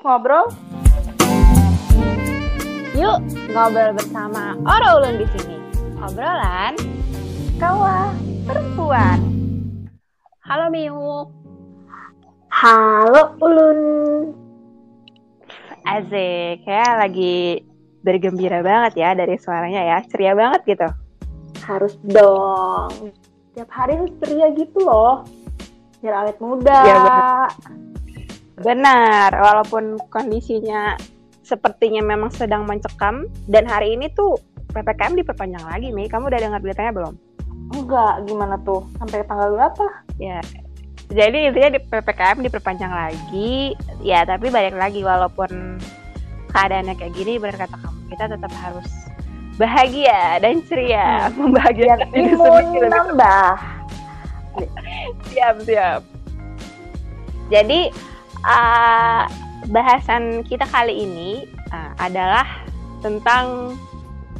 Yuk ngobrol. Yuk ngobrol bersama Ora Ulun di sini. Obrolan Kawa perempuan. Halo Miu. Halo Ulun. Asik, kayak lagi bergembira banget ya dari suaranya ya. Ceria banget gitu. Harus dong. Tiap hari harus ceria gitu loh. Biar awet muda. Ya, bener. Benar, walaupun kondisinya sepertinya memang sedang mencekam dan hari ini tuh PPKM diperpanjang lagi nih. Kamu udah dengar beritanya belum? Enggak, gimana tuh? Sampai tanggal berapa? Ya. Jadi intinya di PPKM diperpanjang lagi. Ya, tapi balik lagi walaupun keadaannya kayak gini benar kata kamu, kita tetap harus bahagia dan ceria, Hmm. membahagiakan diri sendiri nambah. siap siap jadi uh, bahasan kita kali ini uh, adalah tentang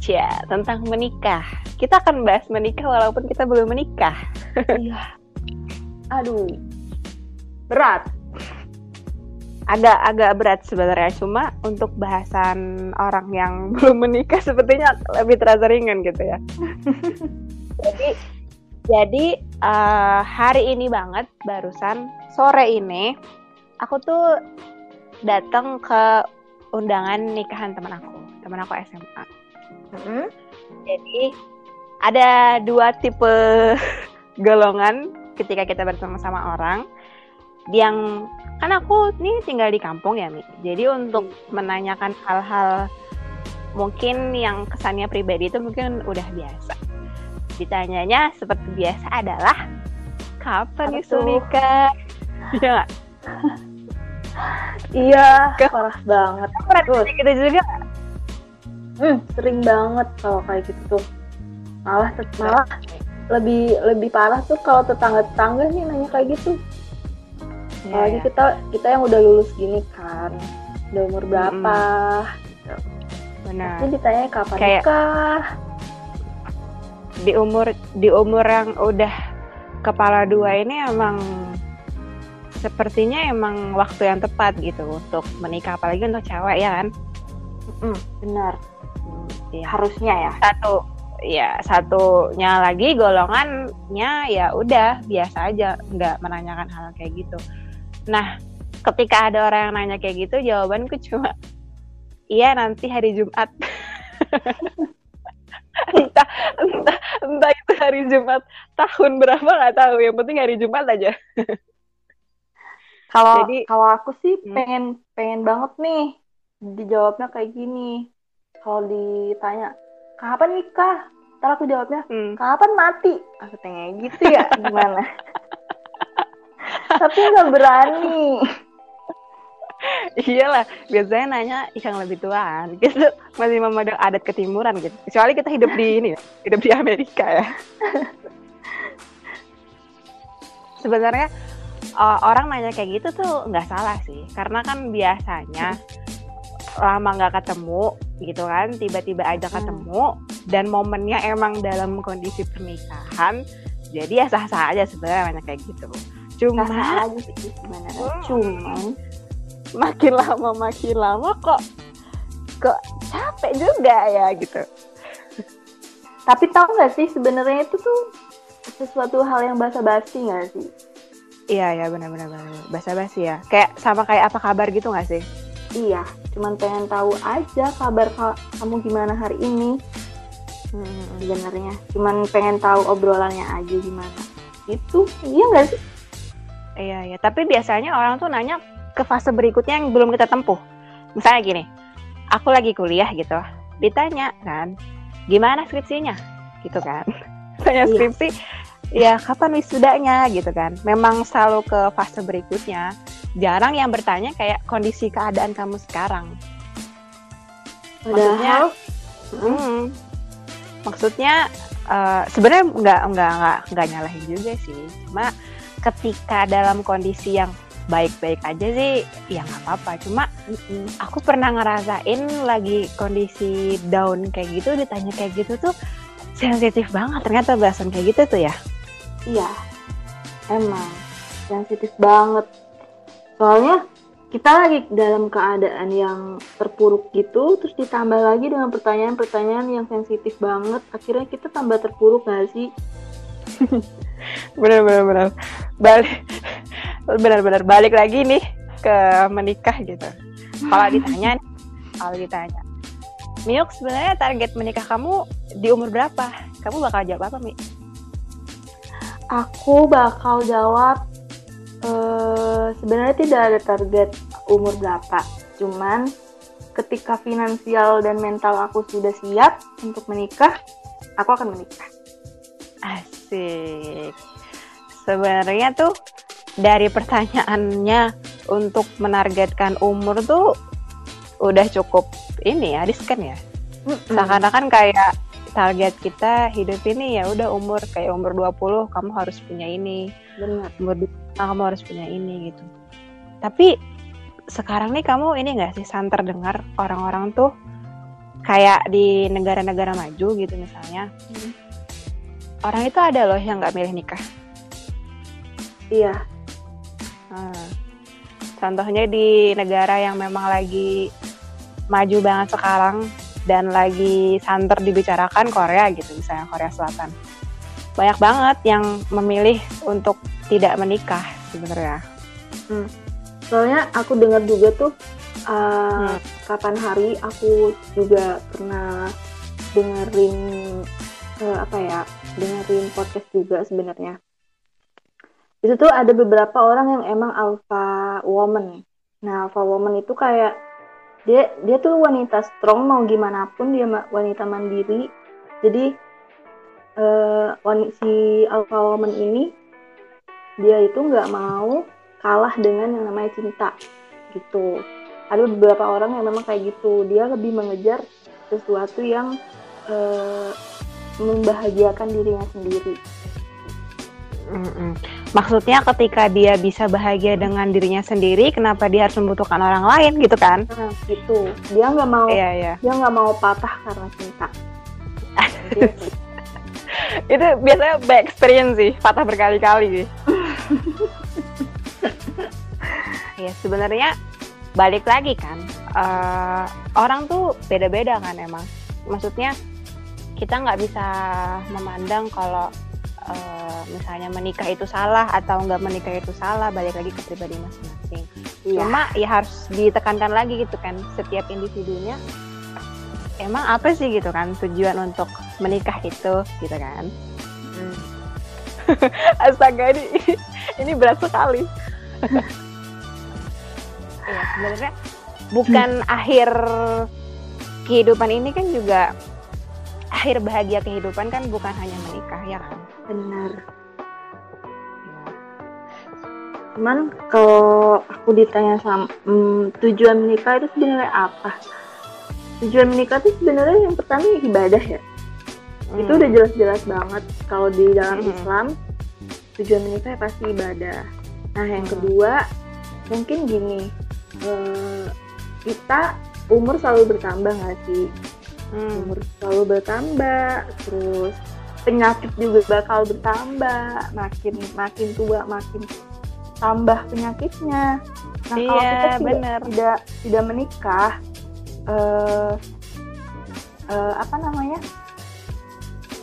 ya tentang menikah kita akan bahas menikah walaupun kita belum menikah Iya. Aduh. Berat. agak agak berat sebenarnya cuma untuk bahasan orang yang belum menikah sepertinya lebih terasa ringan gitu ya jadi jadi uh, hari ini banget barusan sore ini aku tuh datang ke undangan nikahan teman aku teman aku SMA Hmm? jadi ada dua tipe golongan ketika kita bersama sama orang yang kan aku nih tinggal di kampung ya Mi. Jadi untuk menanyakan hal-hal mungkin yang kesannya pribadi itu mungkin udah biasa. Ditanyanya seperti biasa adalah kapan Apa Yusul tuh? nikah? Iya? Iya, Ke- parah banget. Terus? ditanya gitu juga? Hmm, sering banget kalau kayak gitu tuh. Malah malah lebih lebih parah tuh kalau tetangga-tetangga nih nanya kayak gitu. Iya, Apalagi iya. kita kita yang udah lulus gini kan. Udah umur berapa? Benar. Jadi ditanya kapan Kayak- nikah? di umur di umur yang udah kepala dua ini emang sepertinya emang waktu yang tepat gitu untuk menikah apalagi untuk cewek ya kan Mm, benar. Iya. Harusnya ya. satu ya satunya lagi golongannya ya udah biasa aja nggak menanyakan hal kayak gitu nah ketika ada orang yang nanya kayak gitu jawabanku cuma iya nanti hari Jumat entah entah entah itu hari Jumat tahun berapa nggak tahu yang penting hari Jumat aja Kalau Jadi- kalau aku sih Hmm. pengen pengen banget nih dijawabnya kayak gini. Kalau ditanya kapan nikah? Ntar aku jawabnya Hmm. kapan mati? Aku tanya gitu ya gimana? Tapi nggak berani. Iyalah, biasanya nanya yang lebih tuaan. Kita masih memegang adat ketimuran gitu. Kecuali kita hidup di ini, ya, hidup di Amerika ya. Sebenarnya uh, orang nanya kayak gitu tuh nggak salah sih, karena kan biasanya lama nggak ketemu gitu kan, tiba-tiba aja Hmm. ketemu dan momennya emang dalam kondisi pernikahan, jadi ya sah-sah aja sebenarnya nanya kayak gitu. Cuma Sah aja sih? Hmm. Cuman makin lama makin lama kok kok capek juga ya gitu. tapi tahu nggak sih sebenarnya itu tuh sesuatu hal yang basa-basi nggak sih? Iya ya benar-benar basa-basi ya. Kayak sama kayak apa kabar gitu nggak sih? Iya, cuman pengen tahu aja kabar ka- kamu gimana hari ini sebenarnya. Cuman pengen tahu obrolannya aja gimana. Itu iya nggak sih? Iya ya. Tapi biasanya orang tuh nanya ke fase berikutnya yang belum kita tempuh. Misalnya gini, aku lagi kuliah gitu, ditanya kan, gimana skripsinya, gitu kan? Tanya Iya. Ya kapan wisudanya gitu kan? Memang selalu ke fase berikutnya. Jarang yang bertanya kayak kondisi keadaan kamu sekarang. Padahal Hmm. Maksudnya eh, sebenarnya nggak nggak nggak nggak nyalahin juga sih. Cuma ketika dalam kondisi yang baik-baik aja sih ya nggak apa-apa. Cuma aku pernah ngerasain lagi kondisi down kayak gitu ditanya kayak gitu tuh sensitif banget ternyata bahasan kayak gitu tuh ya. Iya. Emang. Sensitif banget. Soalnya kita lagi dalam keadaan yang terpuruk gitu terus ditambah lagi dengan pertanyaan-pertanyaan yang sensitif banget. Akhirnya kita tambah terpuruk gak sih? Bener bener bener balik. Bener balik lagi nih ke menikah gitu. Kalau ditanya kalau ditanya. Miuk sebenarnya target menikah kamu di umur berapa? Kamu bakal jawab apa Mi? Aku bakal jawab uh, sebenarnya tidak ada target umur berapa. Cuman ketika finansial dan mental aku sudah siap untuk menikah, aku akan menikah. Asik. Sebenarnya tuh dari pertanyaannya untuk menargetkan umur tuh udah cukup ini ya riskan ya. Seakan-akan kayak target kita hidup ini ya udah umur kayak umur 20 kamu harus punya ini. Benar. Umur nah, kamu harus punya ini gitu tapi sekarang nih kamu ini nggak sih santer dengar orang-orang tuh kayak di negara-negara maju gitu misalnya hmm. orang itu ada loh yang nggak milih nikah iya hmm. contohnya di negara yang memang lagi maju banget sekarang dan lagi santer dibicarakan Korea gitu misalnya Korea Selatan banyak banget yang memilih untuk tidak menikah sebenarnya. Hmm. Soalnya aku dengar juga tuh uh, hmm. kapan hari aku juga pernah dengerin uh, apa ya dengerin podcast juga sebenarnya. Itu tuh ada beberapa orang yang emang alpha woman. Nah alpha woman itu kayak dia dia tuh wanita strong mau gimana pun dia wanita mandiri. Jadi uh, si alpha woman ini dia itu nggak mau kalah dengan yang namanya cinta gitu. Ada beberapa orang yang memang kayak gitu. Dia lebih mengejar sesuatu yang uh, membahagiakan dirinya sendiri Mm-mm. Maksudnya ketika dia bisa bahagia dengan dirinya sendiri, kenapa dia harus membutuhkan orang lain gitu kan? Nah, gitu. Dia nggak mau, iya, iya. dia nggak mau patah karena cinta. itu biasanya by experience sih patah berkali-kali ya sebenarnya balik lagi kan uh, orang tuh beda-beda kan emang maksudnya kita nggak bisa memandang kalau uh, misalnya menikah itu salah atau nggak menikah itu salah balik lagi ke pribadi masing-masing ya. cuma ya harus ditekankan lagi gitu kan setiap individunya emang apa sih gitu kan tujuan untuk menikah itu gitu kan hmm. astaga ini ini berat sekali ya sebenarnya bukan hmm. akhir kehidupan ini kan juga akhir bahagia kehidupan kan bukan hanya menikah ya kan? Benar. Cuman kalau aku ditanya sama hmm, tujuan menikah itu sebenarnya apa? Tujuan menikah itu sebenarnya yang pertama ibadah ya. Hmm. itu udah jelas-jelas banget. Kalau di dalam hmm. Islam tujuan menikah ya pasti ibadah. Nah yang hmm. kedua mungkin gini uh, kita umur selalu bertambah nggak sih hmm. umur selalu bertambah terus penyakit juga bakal bertambah makin makin tua makin tambah penyakitnya nah iya, kalau kita tidak, tidak tidak menikah uh, uh, apa namanya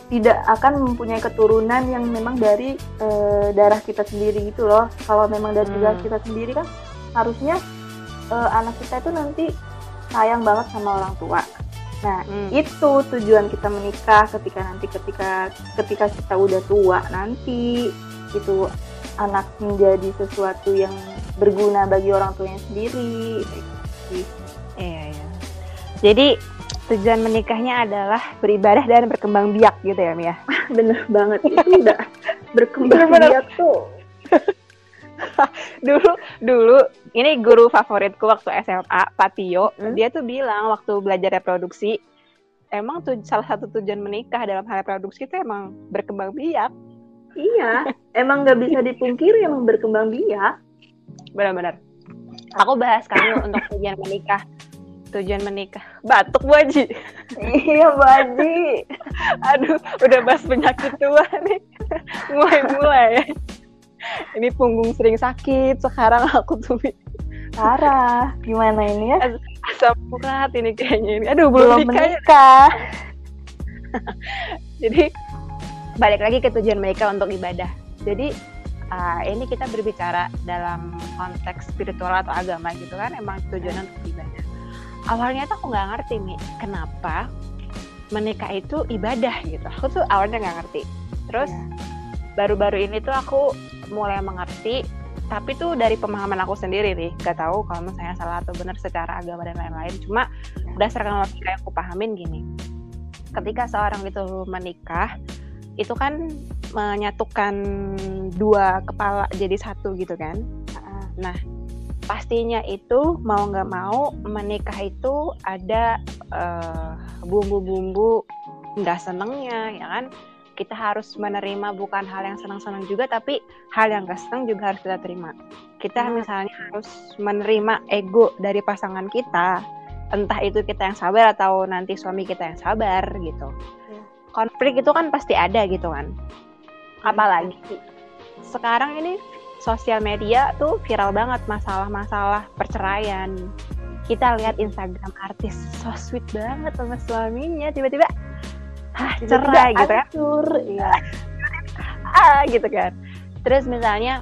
tidak akan mempunyai keturunan yang memang dari uh, darah kita sendiri gitu loh. Kalau memang dari hmm. darah kita sendiri kan harusnya uh, anak kita itu nanti sayang banget sama orang tua. Nah, hmm. itu tujuan kita menikah ketika nanti ketika ketika kita udah tua nanti itu anak menjadi sesuatu yang berguna bagi orang tuanya sendiri. Iya, iya. Jadi tujuan menikahnya adalah beribadah dan berkembang biak gitu ya Mia? Bener banget itu udah berkembang Bener biak tuh. dulu dulu ini guru favoritku waktu SMA Pak Tio hmm? dia tuh bilang waktu belajar reproduksi emang tuh salah satu tujuan menikah dalam hal reproduksi itu emang berkembang biak. Iya emang nggak bisa dipungkiri emang berkembang biak. Benar-benar. Aku bahas kamu untuk tujuan menikah. Tujuan menikah. Batuk bu iya bu aduh udah bahas penyakit tua nih. Mulai mulai ini punggung sering sakit sekarang aku tuh Parah, gimana ini ya? Asam urat ini kayaknya ini. Aduh, belum, Belum nikah. ya. menikah. Jadi balik lagi ke tujuan mereka untuk ibadah. Jadi uh, ini kita berbicara dalam konteks spiritual atau agama gitu kan, emang tujuannya untuk ibadah. Awalnya tuh aku nggak ngerti nih, kenapa menikah itu ibadah gitu. Aku tuh awalnya nggak ngerti. Terus Iya. baru-baru ini tuh aku mulai mengerti tapi tuh dari pemahaman aku sendiri nih gak tahu kalau misalnya salah atau benar secara agama dan lain-lain. Cuma berdasarkan logika yang aku pahamin gini ketika seorang itu menikah itu kan menyatukan dua kepala jadi satu gitu kan? Nah pastinya itu mau nggak mau menikah itu ada eh, bumbu-bumbu nggak senengnya ya kan kita harus menerima bukan hal yang senang-senang juga tapi hal yang gak senang juga harus kita terima. Kita misalnya harus menerima ego dari pasangan kita entah itu kita yang sabar atau nanti suami kita yang sabar gitu. Ya. konflik itu kan pasti ada gitu kan. Apalagi sekarang ini sosial media tuh viral banget masalah-masalah perceraian. Kita lihat Instagram artis so sweet banget sama suaminya tiba-tiba ah cerai gitu kan Hancur, iya. ah gitu kan. Terus misalnya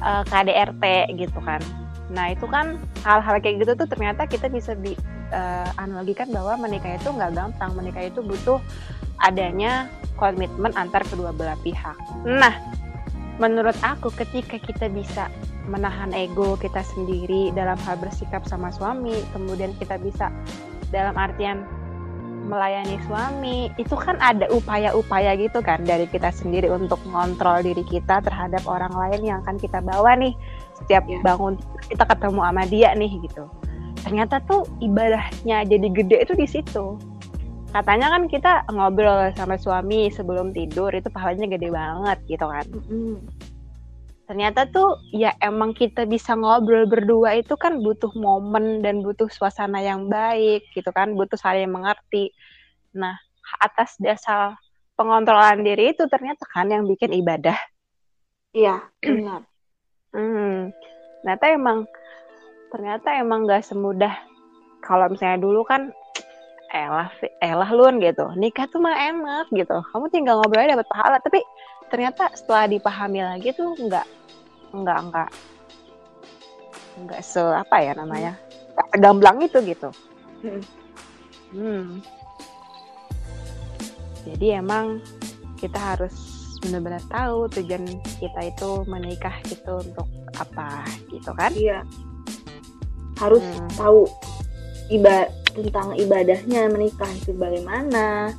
eh, KDRT gitu kan. Nah itu kan hal-hal kayak gitu tuh ternyata kita bisa di eh, analogikan bahwa menikah itu nggak gampang. Menikah itu butuh adanya komitmen antar kedua belah pihak. Nah menurut aku ketika kita bisa menahan ego kita sendiri dalam hal bersikap sama suami kemudian kita bisa dalam artian melayani suami. Itu kan ada upaya-upaya gitu kan dari kita sendiri untuk mengontrol diri kita terhadap orang lain yang akan kita bawa nih. Setiap Ya. bangun kita ketemu sama dia nih gitu. Ternyata tuh ibadahnya jadi gede itu di situ. Katanya kan kita ngobrol sama suami sebelum tidur itu pahalanya gede banget gitu kan. Mm-mm. Ternyata tuh ya emang kita bisa ngobrol berdua itu kan butuh momen dan butuh suasana yang baik gitu kan butuh saling mengerti nah atas dasar pengontrolan diri itu ternyata kan yang bikin ibadah Iya, benar. hmm. ternyata emang ternyata emang gak semudah kalau misalnya dulu kan elah elah luan gitu nikah tuh mah enak gitu kamu tinggal ngobrol aja dapat pahala tapi ternyata setelah dipahami lagi tuh nggak nggak nggak nggak se apa ya namanya nggak segamblang itu gitu Mm. hmm. jadi emang kita harus benar-benar tahu tujuan kita itu menikah itu untuk apa gitu kan Iya. Harus Hmm. tahu iba tentang ibadahnya menikah itu bagaimana,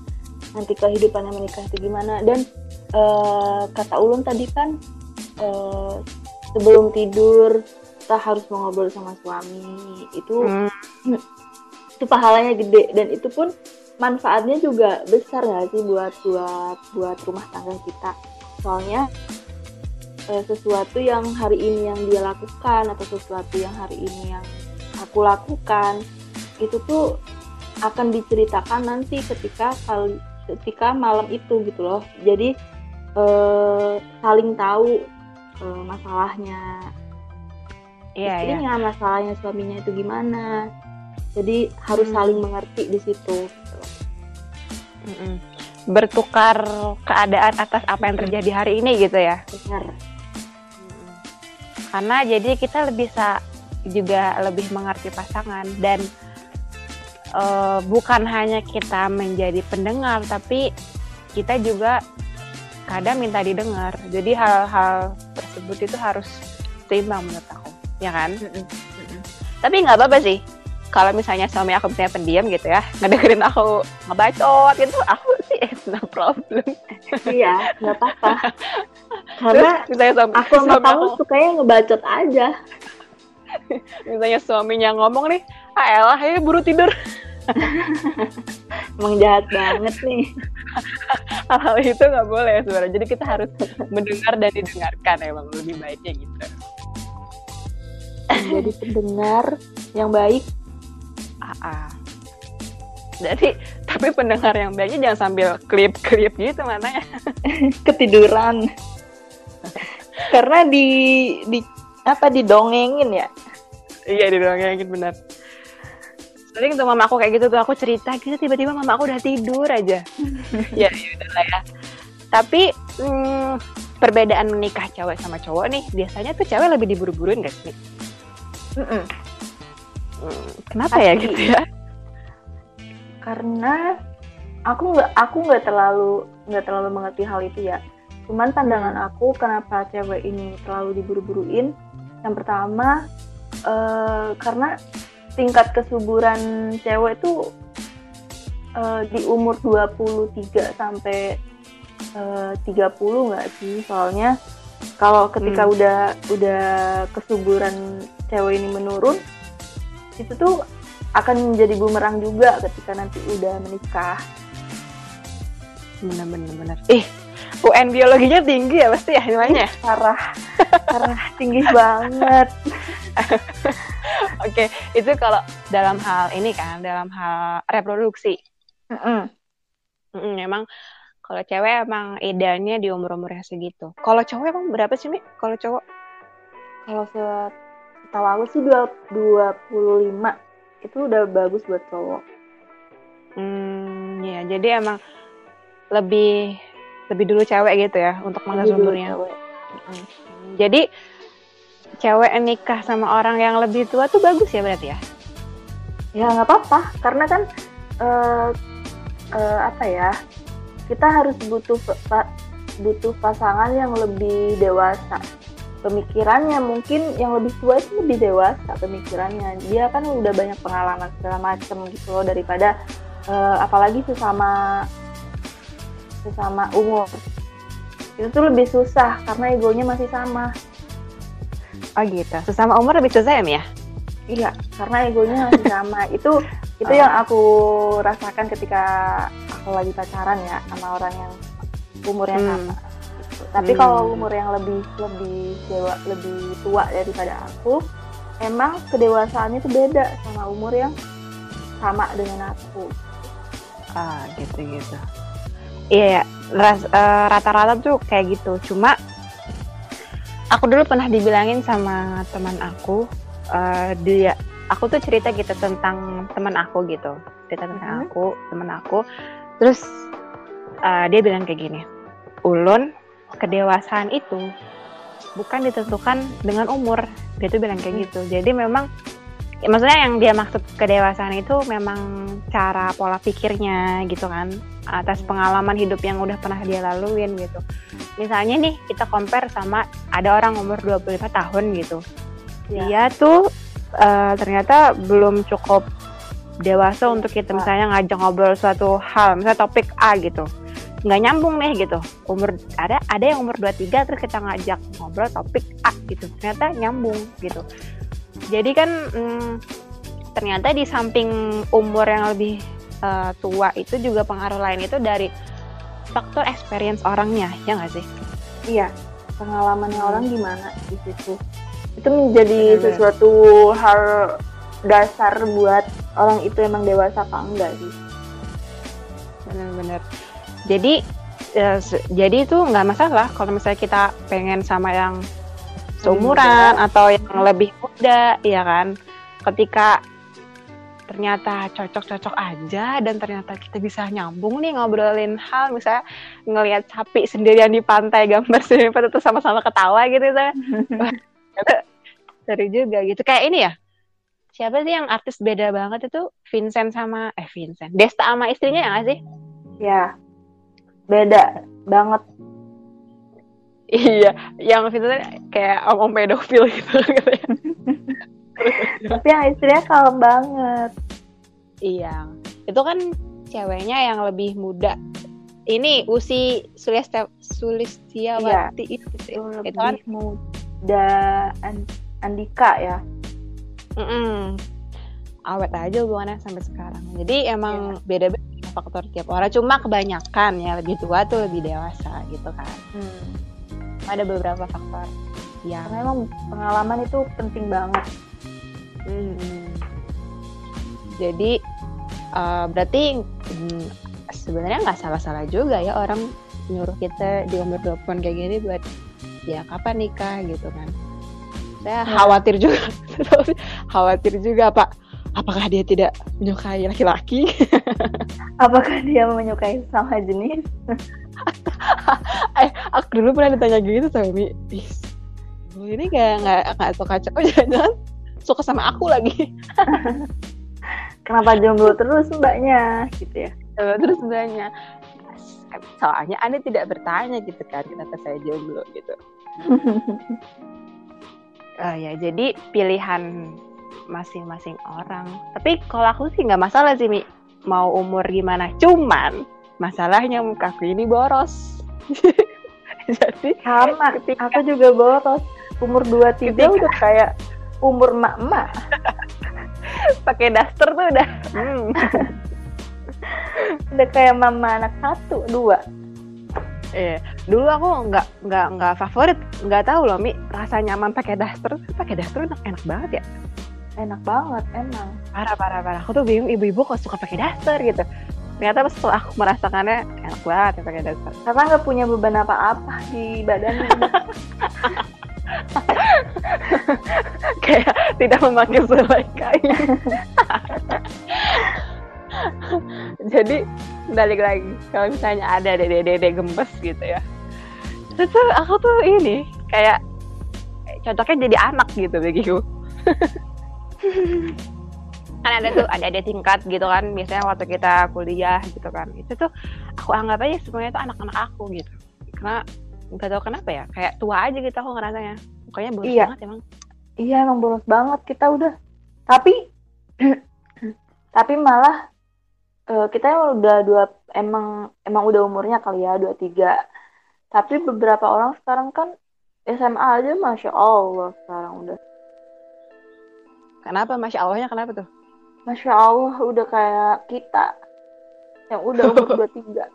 nanti kehidupannya menikah itu gimana dan eh, kata Ulun tadi kan eh, sebelum tidur kita harus mengobrol sama suami. Itu Hmm. itu pahalanya gede. Dan itu pun manfaatnya juga besar nggak sih buat buat buat rumah tangga kita? Soalnya eh, sesuatu yang hari ini yang dia lakukan atau sesuatu yang hari ini yang aku lakukan itu tuh akan diceritakan nanti ketika kali ketika malam itu gitu loh. Jadi eh, saling tahu eh, masalahnya. Ya istrinya masalahnya suaminya itu gimana. Jadi harus Hmm. saling mengerti di situ. Gitu bertukar keadaan atas apa yang terjadi hari ini gitu ya? Benar. Karena jadi kita lebih bisa juga lebih mengerti pasangan dan eh, bukan hanya kita menjadi pendengar tapi kita juga kadang minta didengar. Jadi hal-hal tersebut itu harus seimbang menurut aku ya kan? Tapi nggak apa-apa sih. Kalau misalnya suami aku misalnya pendiam gitu ya ngedengerin aku ngebacot gitu aku sih it's no problem. Iya nggak apa-apa. Karena Terus misalnya suami, aku sama suami kamu aku- sukanya ngebacot aja. Misalnya suaminya ngomong nih ah elah ya buru tidur emang jahat banget nih. Hal-hal itu nggak boleh sebenarnya. Jadi kita harus mendengar dan didengarkan emang lebih baiknya gitu. Jadi pendengar yang baik. Ah, ah. jadi tapi pendengar yang baiknya jangan sambil klip-klip gitu matanya ketiduran. Karena di di apa didongengin ya? Iya didongengin benar sering tuh mama aku kayak gitu tuh aku cerita gitu tiba-tiba mama aku udah tidur aja. Ya ya udah lah ya. Tapi hmm, perbedaan menikah cewek sama cowok nih biasanya tuh cewek lebih diburu-buruin gak sih? Mm -mm. Hmm, kenapa ya Pasti. gitu ya? Karena aku nggak aku nggak terlalu nggak terlalu mengerti hal itu ya. Cuman pandangan aku kenapa cewek ini terlalu diburu-buruin? Yang pertama eh, karena tingkat kesuburan cewek itu eh, di umur 23 sampai eh, 30 nggak sih? Soalnya kalau ketika Hmm. udah udah kesuburan cewek ini menurun itu tuh akan menjadi bumerang juga ketika nanti udah menikah. Bener bener ih UN biologinya tinggi ya pasti ya namanya parah. Parah tinggi banget oke itu kalau dalam hal ini kan dalam hal reproduksi Mm-mm. Mm, emang kalau cewek emang edannya di umur-umurnya segitu. Kalau cowok emang berapa sih, Mi? Kalau cowok? kalau se- setahu aku sih dua- 25 itu udah bagus buat cowok Hmm, ya, jadi emang lebih lebih dulu cewek gitu ya untuk masa cewek. Hmm, Jadi cewek nikah sama orang yang lebih tua tuh bagus ya berarti ya? ya nggak apa-apa. Karena kan eh, eh, apa ya kita harus butuh butuh pasangan yang lebih dewasa. Pemikirannya mungkin yang lebih tua itu lebih dewasa pemikirannya. Dia kan udah banyak pengalaman segala macem gitu loh daripada eh, apalagi sesama sesama umur. Itu tuh lebih susah karena egonya masih sama Oh gitu. Sesama umur lebih susah ya, ya? Iya, karena egonya masih sama. itu itu Oh. yang aku rasakan ketika aku lagi pacaran ya sama orang yang umurnya Hmm. sama. gitu. Tapi Hmm. kalau umur yang lebih lebih dewa, lebih tua daripada aku, emang kedewasaannya itu beda sama umur yang sama dengan aku. Ah, gitu-gitu. Iya, ya. Ras- eh, rata-rata tuh kayak gitu. Cuma aku dulu pernah dibilangin sama teman aku, eh, dia, aku tuh cerita gitu tentang teman aku gitu, cerita tentang Mhm. aku, teman aku. Terus eh, dia bilang kayak gini, ulun kedewasaan itu bukan ditentukan dengan umur. Dia tuh bilang kayak gitu. Jadi memang ya, maksudnya yang dia maksud kedewasaan itu memang cara pola pikirnya gitu kan atas pengalaman hidup yang udah pernah dia laluin gitu. Misalnya nih kita compare sama ada orang umur 25 tahun gitu. Ya. dia tuh eh, ternyata belum cukup dewasa untuk kita misalnya ngajak ngobrol suatu hal misalnya topik A gitu. Nggak nyambung nih gitu. Umur ada ada yang umur 23 terus kita ngajak ngobrol topik A gitu. Ternyata nyambung gitu jadi kan mm, ternyata di samping umur yang lebih eh, tua itu juga pengaruh lain itu dari faktor experience orangnya ya nggak sih Iya, pengalamannya orang gimana di situ. Itu menjadi Benar-benar. sesuatu hal dasar buat orang itu emang dewasa apa enggak sih. benar-benar jadi se- jadi itu nggak masalah kalau misalnya kita pengen sama yang seumuran atau yang lebih muda ya kan? Ketika ternyata cocok-cocok aja dan ternyata kita bisa nyambung nih ngobrolin hal misalnya ngelihat sapi sendirian di pantai gambar sendiri terus sama-sama ketawa gitu kan seru juga gitu. Kayak ini ya siapa sih yang artis beda banget itu? Vincent sama eh Vincent. Desta sama istrinya ya nggak sih? Ya, beda banget. Iya, yang Vincent kayak om-om pedofil gitu katanya. Tapi yang istrinya kalem banget. Iya, itu kan ceweknya yang lebih muda. Ini Usi Sulista Sulistiawati itu, Itu itu kan muda An- Andika ya. mm-mm. awet aja hubungannya sampai sekarang. Jadi emang beda-beda faktor tiap orang. Cuma kebanyakan ya lebih tua tuh lebih dewasa gitu kan. Hmm. Ada beberapa faktor. Yang Karena emang pengalaman itu penting banget. Hmm. Jadi eh, berarti hmm, sebenarnya nggak salah-salah juga ya orang nyuruh kita di umur 20 kayak gini buat ya kapan nikah? gitu kan. saya khawatir juga. Khawatir juga pak. Apakah dia tidak menyukai laki-laki? Apakah dia menyukai sama jenis eh aku dulu pernah ditanya gitu sama Mi ini kayak nggak nggak suka cowok jangan suka sama aku lagi. Kenapa jomblo terus mbaknya? Gitu ya. Terus mbaknya. Soalnya anda tidak bertanya gitu kan kenapa saya jomblo gitu. Uh, ya jadi pilihan masing-masing orang. Tapi kalau aku sih nggak masalah sih mi. Mau umur gimana. Cuman masalahnya mukaku ini boros jadi sama ketika... aku juga boros umur dua tiga udah kayak umur mak-mak pakai daster tuh udah hmm. udah kayak mama anak satu dua Iya, dulu aku nggak nggak nggak favorit, nggak tahu loh mi rasa nyaman pakai daster, pakai daster enak enak banget ya. Enak banget emang. Parah parah parah. Aku tuh bingung ibu-ibu kok suka pakai daster gitu. Ternyata setelah aku merasakannya enak banget ya pakai daster. Karena nggak punya beban apa-apa di badan. kayak tidak memakai selai kain jadi balik lagi kalau misalnya ada dede-dede gemes gitu ya itu aku tuh ini kayak cocoknya jadi anak gitu begitu kan ada tuh ada ada tingkat gitu kan. Biasanya waktu kita kuliah gitu kan. Itu tuh aku anggap aja semuanya tuh anak-anak aku gitu. Karena nggak tahu kenapa ya. Kayak tua aja gitu aku ngerasanya. Mukanya boros iya. banget emang. Iya emang boros banget. Kita udah tapi tapi malah uh, kita udah dua emang emang udah umurnya kali ya dua tiga. Tapi beberapa orang sekarang kan SMA aja masya Allah sekarang udah. Kenapa? Masya Allahnya kenapa tuh masya Allah udah kayak kita yang udah umur dua tiga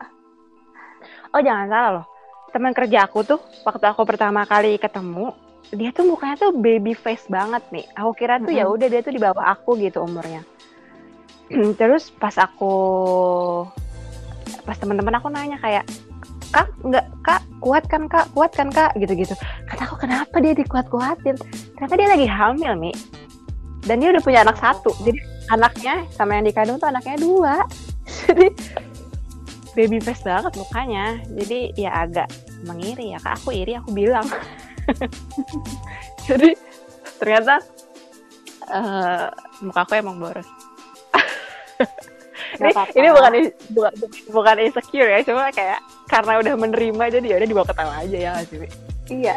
oh jangan salah loh. Teman kerja aku tuh waktu aku pertama kali ketemu dia tuh mukanya tuh baby face banget nih. Aku kira tuh mm -hmm. ya udah dia tuh di bawah aku gitu umurnya. Terus pas aku pas teman-teman aku nanya kayak kak nggak kak kuat kan kak? Kuat kan kak? Gitu-gitu. Kata aku kenapa dia dikuat-kuatin? Ternyata dia lagi hamil mi. Dan dia udah punya anak satu jadi anaknya sama yang dikandung tuh anaknya dua. Jadi baby face banget mukanya. Jadi ya agak mengiri ya kak. Aku iri aku bilang. Jadi ternyata uh, muka aku emang boros. Ini, ini bukan bukan bukan insecure ya cuma kayak karena udah menerima jadi ya udah dibawa ketawa aja ya sih iya.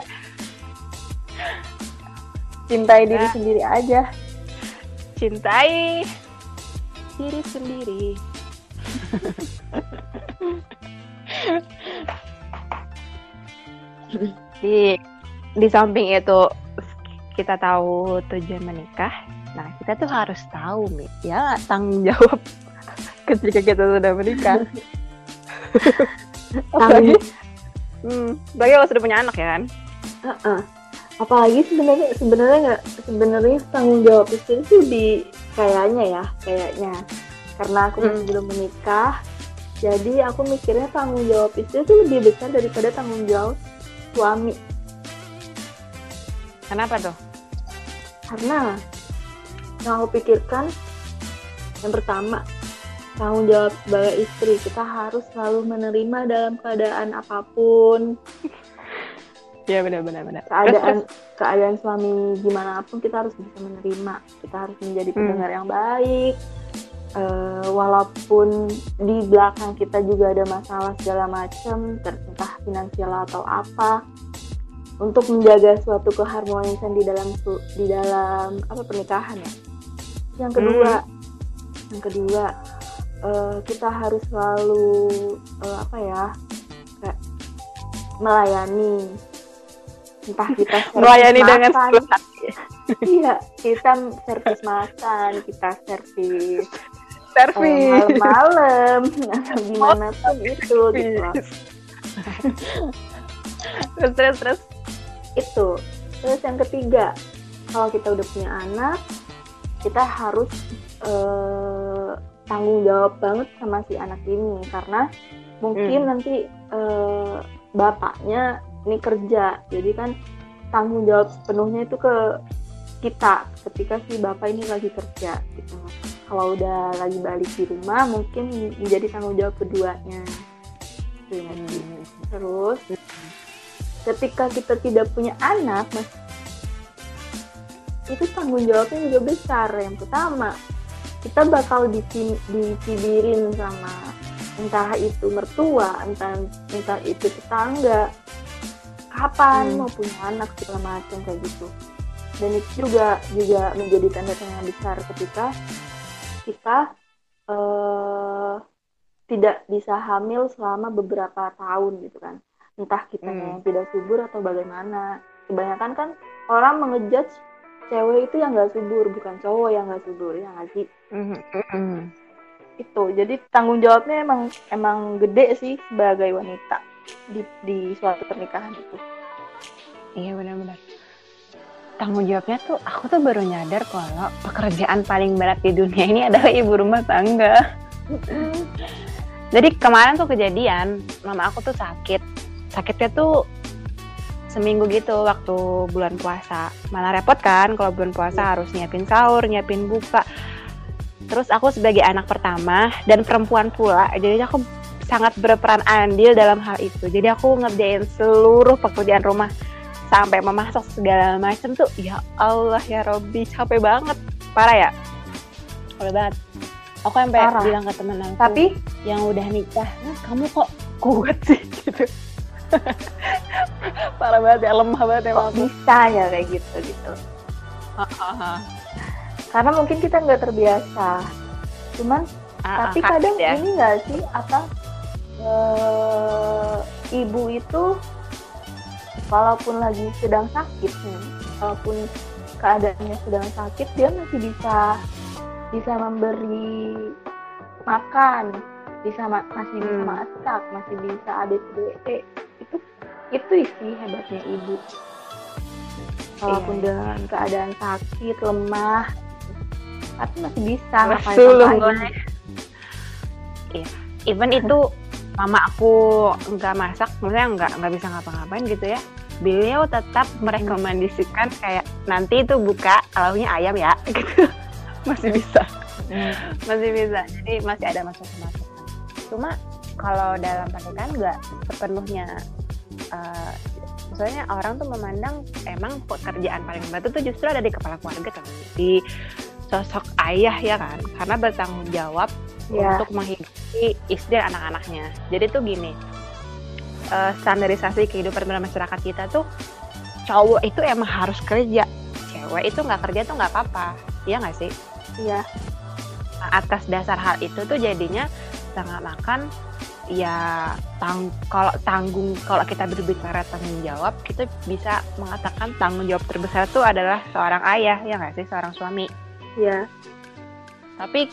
Cintai nah, diri sendiri aja cintai diri sendiri di di samping itu kita tahu tujuan menikah Nah, kita tuh harus tahu, Mi, ya tanggung jawab ketika kita sudah menikah. apalagi, hmm, apalagi kalau sudah punya anak ya kan? Uh -uh. Apalagi sebenarnya sebenarnya nggak sebenarnya tanggung jawab istri itu di kayaknya ya kayaknya karena aku masih hmm. belum menikah jadi aku mikirnya tanggung jawab istri itu lebih besar daripada tanggung jawab suami. Kenapa tuh? Karena yang aku pikirkan yang pertama tanggung jawab sebagai istri kita harus selalu menerima dalam keadaan apa pun ya benar benar benar keadaan keadaan suami gimana pun kita harus bisa menerima kita harus menjadi hmm. pendengar hmm. yang baik uh, walaupun di belakang kita juga ada masalah segala macam entah finansial atau apa untuk menjaga suatu keharmonisan di dalam di dalam apa pernikahan ya yang kedua hmm. yang kedua uh, kita harus selalu uh, apa ya kayak melayani entah kita melayani makan. dengan iya kita servis makan kita servis servis. uh, malam-malam. Atau gimana pun itu gitu terus terus terus. Itu. Terus yang ketiga kalau kita udah punya anak kita harus uh, tanggung jawab banget sama si anak ini. Karena mungkin hmm. nanti uh, bapaknya ini kerja. Jadi kan tanggung jawab sepenuhnya itu ke kita ketika si bapak ini lagi kerja gitu. Kalau udah lagi balik di rumah mungkin menjadi tanggung jawab keduanya. Gitu ya terus ketika kita tidak punya anak mas itu tanggung jawabnya juga besar. Yang pertama kita bakal dicibirin sama entah itu mertua entah entah itu tetangga kapan Hmm. mau punya anak segala macam kayak gitu dan itu juga juga menjadi tanda tanya besar ketika kita eh, tidak bisa hamil selama beberapa tahun gitu kan entah kita Hmm. yang tidak subur atau bagaimana kebanyakan kan orang mengejudge cewek itu yang nggak subur bukan cowok yang nggak subur ya nggak sih Mhm, mhm. itu jadi tanggung jawabnya emang emang gede sih sebagai wanita di di suatu pernikahan itu Iya benar-benar. Tanggung jawabnya tuh aku tuh baru nyadar kalau pekerjaan paling berat di dunia ini adalah ibu rumah tangga. Jadi kemarin tuh kejadian, mama aku tuh sakit. Sakitnya tuh seminggu gitu waktu bulan puasa. Malah repot kan kalau bulan puasa Iya. harus nyiapin sahur, nyiapin buka. Terus aku sebagai anak pertama dan perempuan pula, jadi aku sangat berperan andil dalam hal itu. Jadi aku ngerjain seluruh pekerjaan rumah sampai memasak segala macam tuh. Ya Allah ya Robby, capek banget. Parah ya? Parah banget. Aku sampai Parah. bilang ke temen aku tapi yang udah nikah, "Nah, kamu kok kuat sih gitu. Parah banget ya, lemah banget kok emang aku. bisa ya kayak gitu gitu karena mungkin kita nggak terbiasa cuman Ah, tapi ah, kadang ya. ini nggak sih apa eh, ibu itu walaupun lagi sedang sakit nih, walaupun keadaannya sedang sakit dia masih bisa bisa memberi makan bisa ma- masih bisa Hmm. masak masih bisa ABCDE itu itu sih hebatnya ibu walaupun Iya. dengan keadaan sakit lemah tapi masih bisa ngapain Sulung apa aja. gue. Iya. Even itu mama aku nggak masak, maksudnya nggak nggak bisa ngapa-ngapain gitu ya. Beliau tetap merekomendasikan kayak nanti itu buka lauknya ayam ya, gitu. Masih bisa, Hmm. masih bisa. Jadi masih ada masukan-masukan. Cuma kalau dalam pernikahan nggak sepenuhnya. eh, maksudnya orang tuh memandang emang pekerjaan paling membantu tuh justru ada di kepala keluarga tuh di sosok ayah ya kan karena bertanggung jawab Ya. untuk menghidupi istri dan anak-anaknya. Jadi tuh gini, eh, standarisasi kehidupan bermasyarakat kita tuh cowok itu emang harus kerja, cewek itu nggak kerja tuh nggak apa-apa, iya nggak sih? Iya. Nah, atas dasar hal itu tuh jadinya sangat makan ya tang kalau tanggung kalau kita berbicara tanggung jawab kita bisa mengatakan tanggung jawab terbesar itu adalah seorang ayah ya nggak sih seorang suami Iya. tapi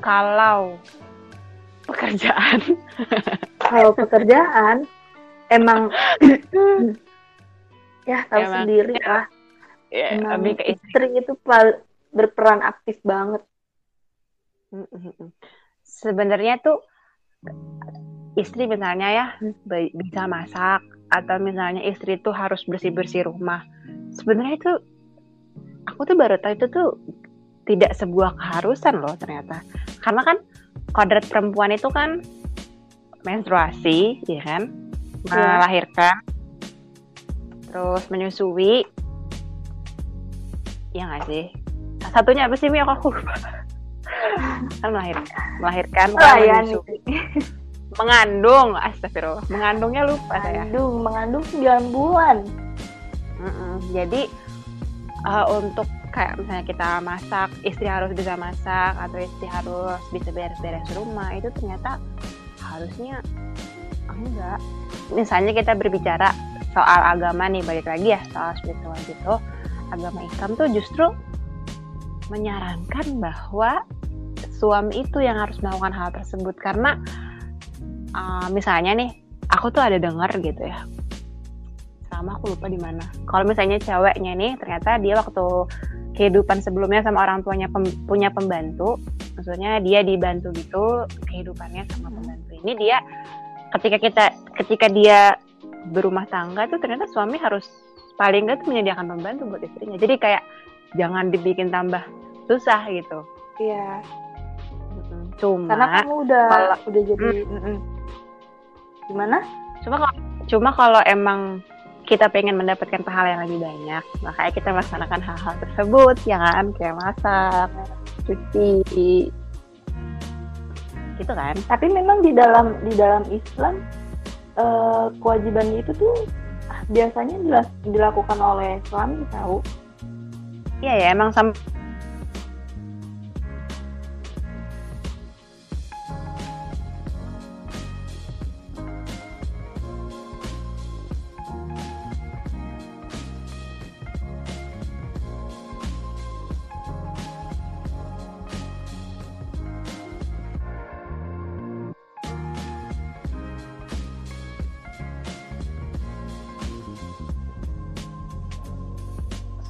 kalau pekerjaan Kalau pekerjaan emang ya tahu Emang, sendiri ya. lah. ya, Emang lebih ke istri istri itu berperan aktif banget. Sebenarnya tuh istri misalnya ya Hmm. bisa masak atau misalnya istri tuh harus bersih-bersih rumah. Sebenarnya itu aku tuh baru tahu itu tuh tidak sebuah keharusan loh ternyata. Karena kan kodrat perempuan itu kan menstruasi, ya kan? Iya. Melahirkan, terus menyusui, ya nggak sih? Satunya apa sih Mi? Aku lupa. kan melahirkan, melahirkan, kan Melayani. menyusui, mengandung, astagfirullah, mengandungnya lupa saya. Mengandung, mengandung 9 bulan. Mm-mm. Jadi uh, untuk kayak misalnya kita masak, istri harus bisa masak atau istri harus bisa beres-beres rumah itu ternyata harusnya enggak. Misalnya kita berbicara soal agama nih balik lagi ya soal spiritual gitu, agama Islam tuh justru menyarankan bahwa suami itu yang harus melakukan hal tersebut karena uh, misalnya nih aku tuh ada dengar gitu ya sama aku lupa di mana. Kalau misalnya ceweknya nih ternyata dia waktu kehidupan sebelumnya sama orang tuanya pem- punya pembantu, maksudnya dia dibantu gitu kehidupannya sama pembantu ini dia ketika kita ketika dia berumah tangga tuh ternyata suami harus paling nggak tuh menyediakan pembantu buat istrinya jadi kayak jangan dibikin tambah susah gitu Iya. Cuma Karena kamu udah kalau- udah jadi mm-mm. gimana? cuma kalau cuma kalau emang kita pengen mendapatkan pahala yang lebih banyak makanya kita melaksanakan hal-hal tersebut ya kan kayak masak cuci gitu kan Tapi memang di dalam di dalam Islam eh, kewajiban itu tuh biasanya dilakukan oleh suami tahu. iya ya emang sama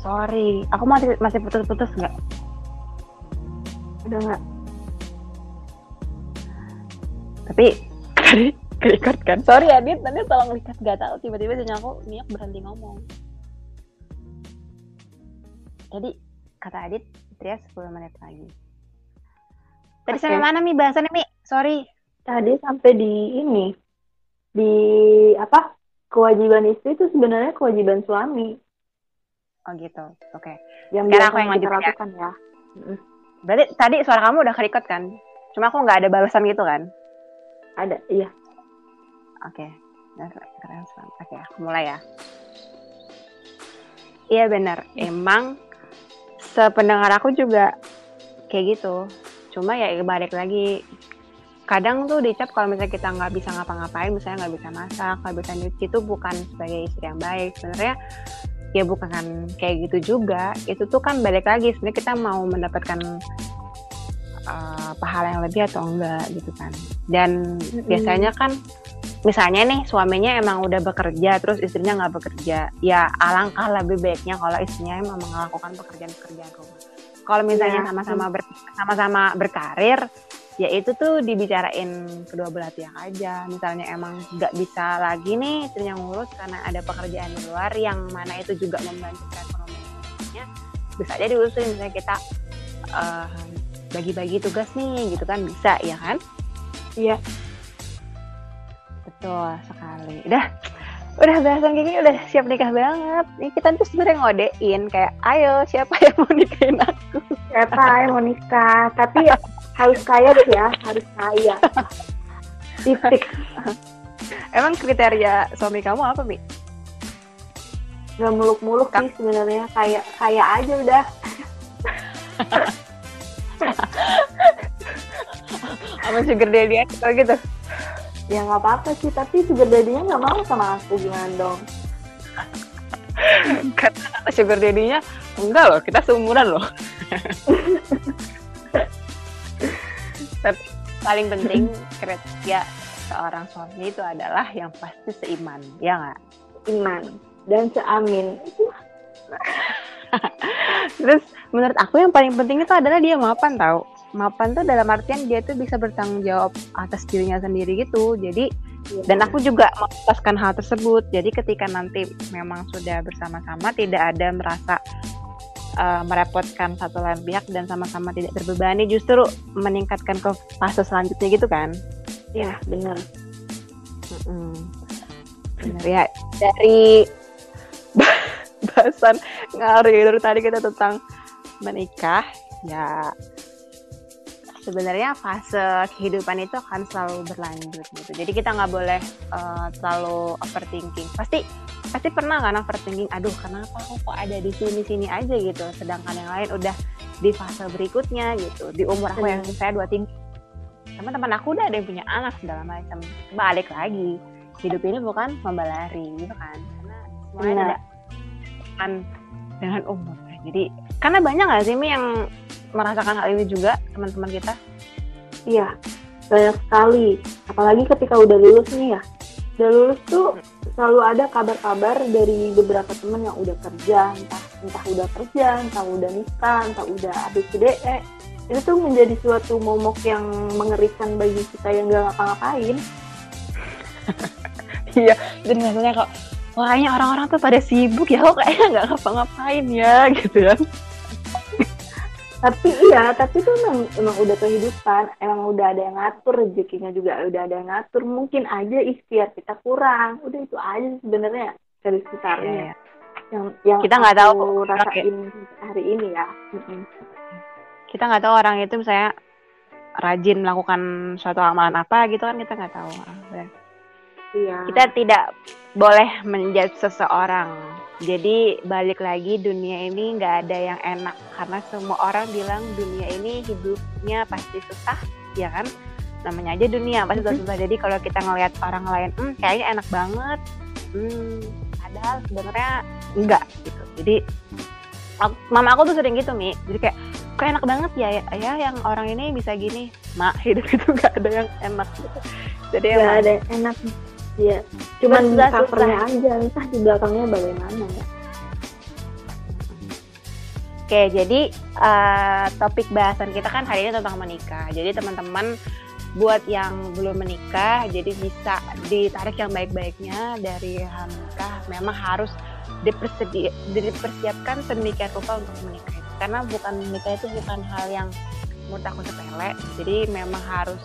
sorry. Aku masih masih putus-putus nggak? Udah nggak? tapi tadi record kan? Sorry Adit nanti tolong record gak tahu. Tiba-tiba sinyal aku minyak berhenti ngomong. Jadi kata Adit Tria 10 menit lagi. Tadi Oke. sampai mana Mi? Bahasannya Mi? Sorry. Tadi sampai di ini. Di apa? Kewajiban istri itu sebenarnya kewajiban suami oh gitu oke yang Sekarang aku biasa yang lanjut ya. lakukan ya. Mm-mm. berarti tadi suara kamu udah record kan cuma aku nggak ada balasan gitu kan Ada, iya. Oke, Nah, keren sekali. Oke, aku mulai ya. Iya benar, emang sependengar aku juga kayak gitu. Cuma ya balik lagi, kadang tuh dicap kalau misalnya kita nggak bisa ngapa-ngapain, misalnya nggak bisa masak, nggak bisa nyuci itu bukan sebagai istri yang baik. Sebenarnya ya bukan kan kayak gitu juga. Itu tuh kan balik lagi, sebenarnya kita mau mendapatkan uh, pahala yang lebih atau enggak gitu kan. Dan Mm-mm. biasanya kan misalnya nih suaminya emang udah bekerja terus istrinya nggak bekerja ya alangkah lebih baiknya kalau istrinya emang melakukan pekerjaan-pekerjaan rumah kalau misalnya Iya. sama-sama ber- sama-sama berkarir ya itu tuh dibicarain kedua belah pihak aja misalnya emang nggak bisa lagi nih istrinya ngurus karena ada pekerjaan di luar yang mana itu juga membantu perekonomiannya bisa aja diusulin misalnya kita eh, bagi-bagi tugas nih gitu kan bisa ya kan Iya. Betul sekali. Udah, udah bahasan gini udah siap nikah banget. Ini kita tuh sebenarnya ngodein kayak, ayo siapa yang mau nikahin aku? Siapa yang mau nikah? Tapi harus kaya deh ya, harus kaya. Titik. Emang kriteria suami kamu apa, Mi? Gak muluk-muluk sih sebenarnya. Kayak kaya aja udah. Apa sugar daddy aja kalau gitu? Ya nggak apa-apa sih. Tapi sugar daddy-nya nggak mau sama aku gimana dong? Kata sugar daddy-nya, enggak loh, kita seumuran loh. Paling penting kriteria seorang suami itu adalah yang pasti seiman, ya nggak? Iman dan seamin. Terus menurut aku yang paling penting itu adalah dia mapan tahu. Mapan tuh dalam artian dia tuh bisa bertanggung jawab atas dirinya sendiri gitu. Jadi dan aku juga melepaskan hal tersebut. Jadi ketika nanti memang sudah bersama-sama tidak ada merasa uh, merepotkan satu lain pihak dan sama-sama tidak terbebani justru meningkatkan ke fase selanjutnya gitu kan. ya benar. Mm-mm. Bener ya dari bahasan ngari dari tadi kita tentang menikah ya sebenarnya fase kehidupan itu akan selalu berlanjut gitu. Jadi kita nggak boleh uh, terlalu overthinking. Pasti pasti pernah kan overthinking aduh kenapa aku kok ada di sini sini aja gitu? Sedangkan yang lain udah di fase berikutnya gitu. Di umur aku yang saya dua tiga teman-teman aku udah ada yang punya anak segala macam. Balik lagi hidup ini bukan membalari gitu kan? Karena semuanya Benar. tidak dengan umur jadi karena banyak nggak sih Mi yang merasakan hal ini juga teman-teman kita Iya, banyak sekali. Apalagi ketika udah lulus nih ya. Udah lulus tuh selalu ada kabar-kabar dari beberapa temen yang udah kerja, entah entah udah kerja, entah udah nikah, entah udah habis gede. Eh, itu tuh menjadi suatu momok yang mengerikan bagi kita yang gak ngapa-ngapain. iya jadi rasanya kok wah kayaknya orang-orang tuh pada sibuk ya kok kayaknya nggak ngapa-ngapain ya gitu ya tapi iya tapi itu emang emang udah kehidupan emang udah ada yang ngatur rezekinya juga udah ada yang ngatur. Mungkin aja ikhtiar kita kurang. Udah itu aja sebenarnya dari sekitarnya. Iya, iya. yang yang Kita nggak tahu, rasain hari ini ya. Kita nggak tahu orang itu misalnya rajin melakukan suatu amalan apa gitu kan kita nggak tahu iya. Kita tidak boleh menjudge seseorang. Jadi balik lagi dunia ini nggak ada yang enak. Karena semua orang bilang dunia ini hidupnya pasti susah ya kan? Namanya aja dunia pasti Mhm. susah. Jadi kalau kita ngelihat orang lain hmm kayaknya enak banget. Hmm padahal sebenarnya enggak gitu. Jadi ak- mama aku tuh sering gitu mi. Jadi kayak kok enak banget ya ya yang orang ini bisa gini? Mak hidup itu nggak ada yang enak gitu. Jadi nggak emang ada enak Iya, cuman Susah, covernya aja, entah di belakangnya bagaimana ya. Oke, jadi eh, topik bahasan kita kan hari ini tentang menikah. Jadi teman-teman buat yang belum menikah, jadi bisa ditarik yang baik-baiknya dari hal menikah. Memang harus dipersedi- dipersiapkan sedemikian rupa untuk menikah. itu. Karena bukan menikah itu bukan hal yang menurut aku sepele. Jadi memang harus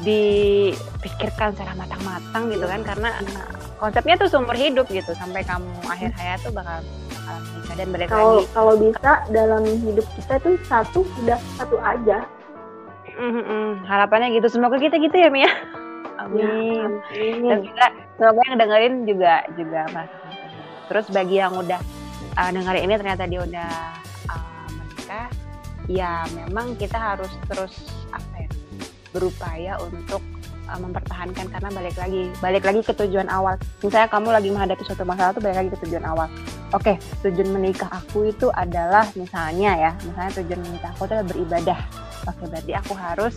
dipikirkan secara matang-matang gitu kan karena eh, konsepnya tuh seumur hidup gitu sampai kamu akhir hayat tuh bakal bakalan menikah dan balik Kalau lagi kalau bisa dalam hidup kita tuh satu udah satu aja. Mm, mm, harapannya gitu semoga kita gitu ya Mia Ya, amin dan amin. juga semoga yang dengerin juga juga itu. terus bagi yang udah uh, dengerin ini ternyata dia udah uh, menikah ya memang kita harus terus apa ya berupaya untuk uh, mempertahankan karena balik lagi balik lagi ke tujuan awal misalnya kamu lagi menghadapi suatu masalah tuh balik lagi ke tujuan awal oke tujuan menikah aku itu adalah misalnya ya misalnya tujuan menikah aku itu adalah beribadah oke berarti aku harus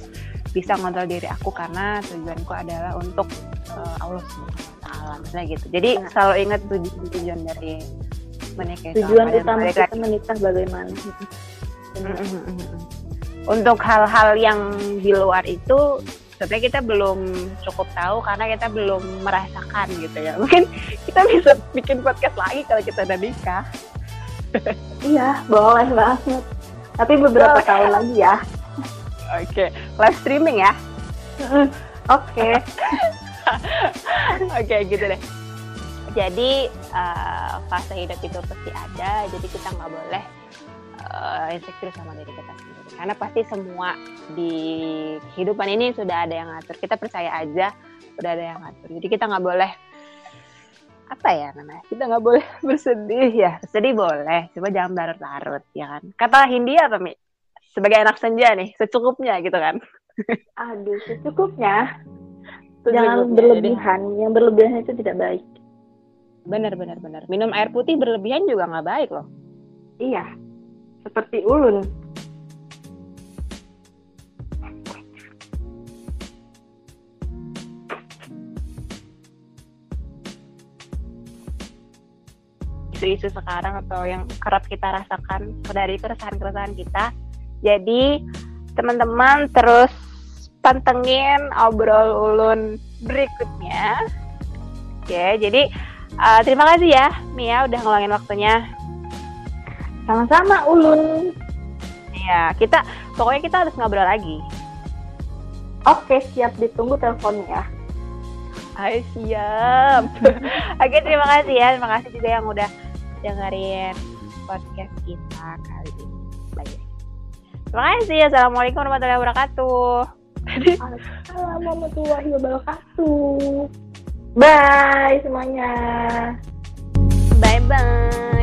bisa ngontrol diri aku karena tujuanku adalah untuk uh, Allah taala misalnya gitu. Jadi Nah. selalu ingat tujuan tujuan dari menikah itu Tujuan utama kita menikah bagaimana? Mm. Untuk hal-hal yang di luar itu sebenarnya kita belum cukup tahu karena kita belum merasakan gitu ya. Mungkin kita bisa bikin podcast lagi kalau kita udah nikah. Iya, boleh banget. Tapi beberapa Boleh. tahun lagi ya. Oke, live streaming ya. Oke. Oke gitu deh. Jadi eh, fase hidup itu pasti ada. Jadi kita nggak boleh eh, insecure sama diri kita sendiri. Karena pasti semua di kehidupan ini sudah ada yang ngatur. Kita percaya aja sudah ada yang ngatur. Jadi kita nggak boleh apa ya namanya? Kita nggak boleh bersedih ya. Sedih boleh, coba jangan larut-larut ya kan. Kata Hindia apa mi? Sebagai anak senja nih, secukupnya gitu kan. Aduh, secukupnya. Secukupnya. Jangan Jadi- berlebihan. Yang berlebihan itu tidak baik. Benar benar benar. Minum air putih berlebihan juga nggak baik loh. Iya. Seperti ulun. Isu-isu sekarang atau yang kerap kita rasakan dari keresahan-keresahan kita. Jadi teman-teman terus pantengin obrol ulun berikutnya. Oke, jadi uh, terima kasih ya Mia udah ngeluangin waktunya. Sama-sama ulun. Iya, kita pokoknya kita harus ngobrol lagi. Oke, siap ditunggu teleponnya. Hai siap. Oke terima kasih ya, terima kasih juga yang udah dengerin podcast kita kali ini. Lagi. Terima kasih. Assalamualaikum warahmatullahi wabarakatuh. Assalamualaikum warahmatullahi wabarakatuh. Bye semuanya. Bye bye.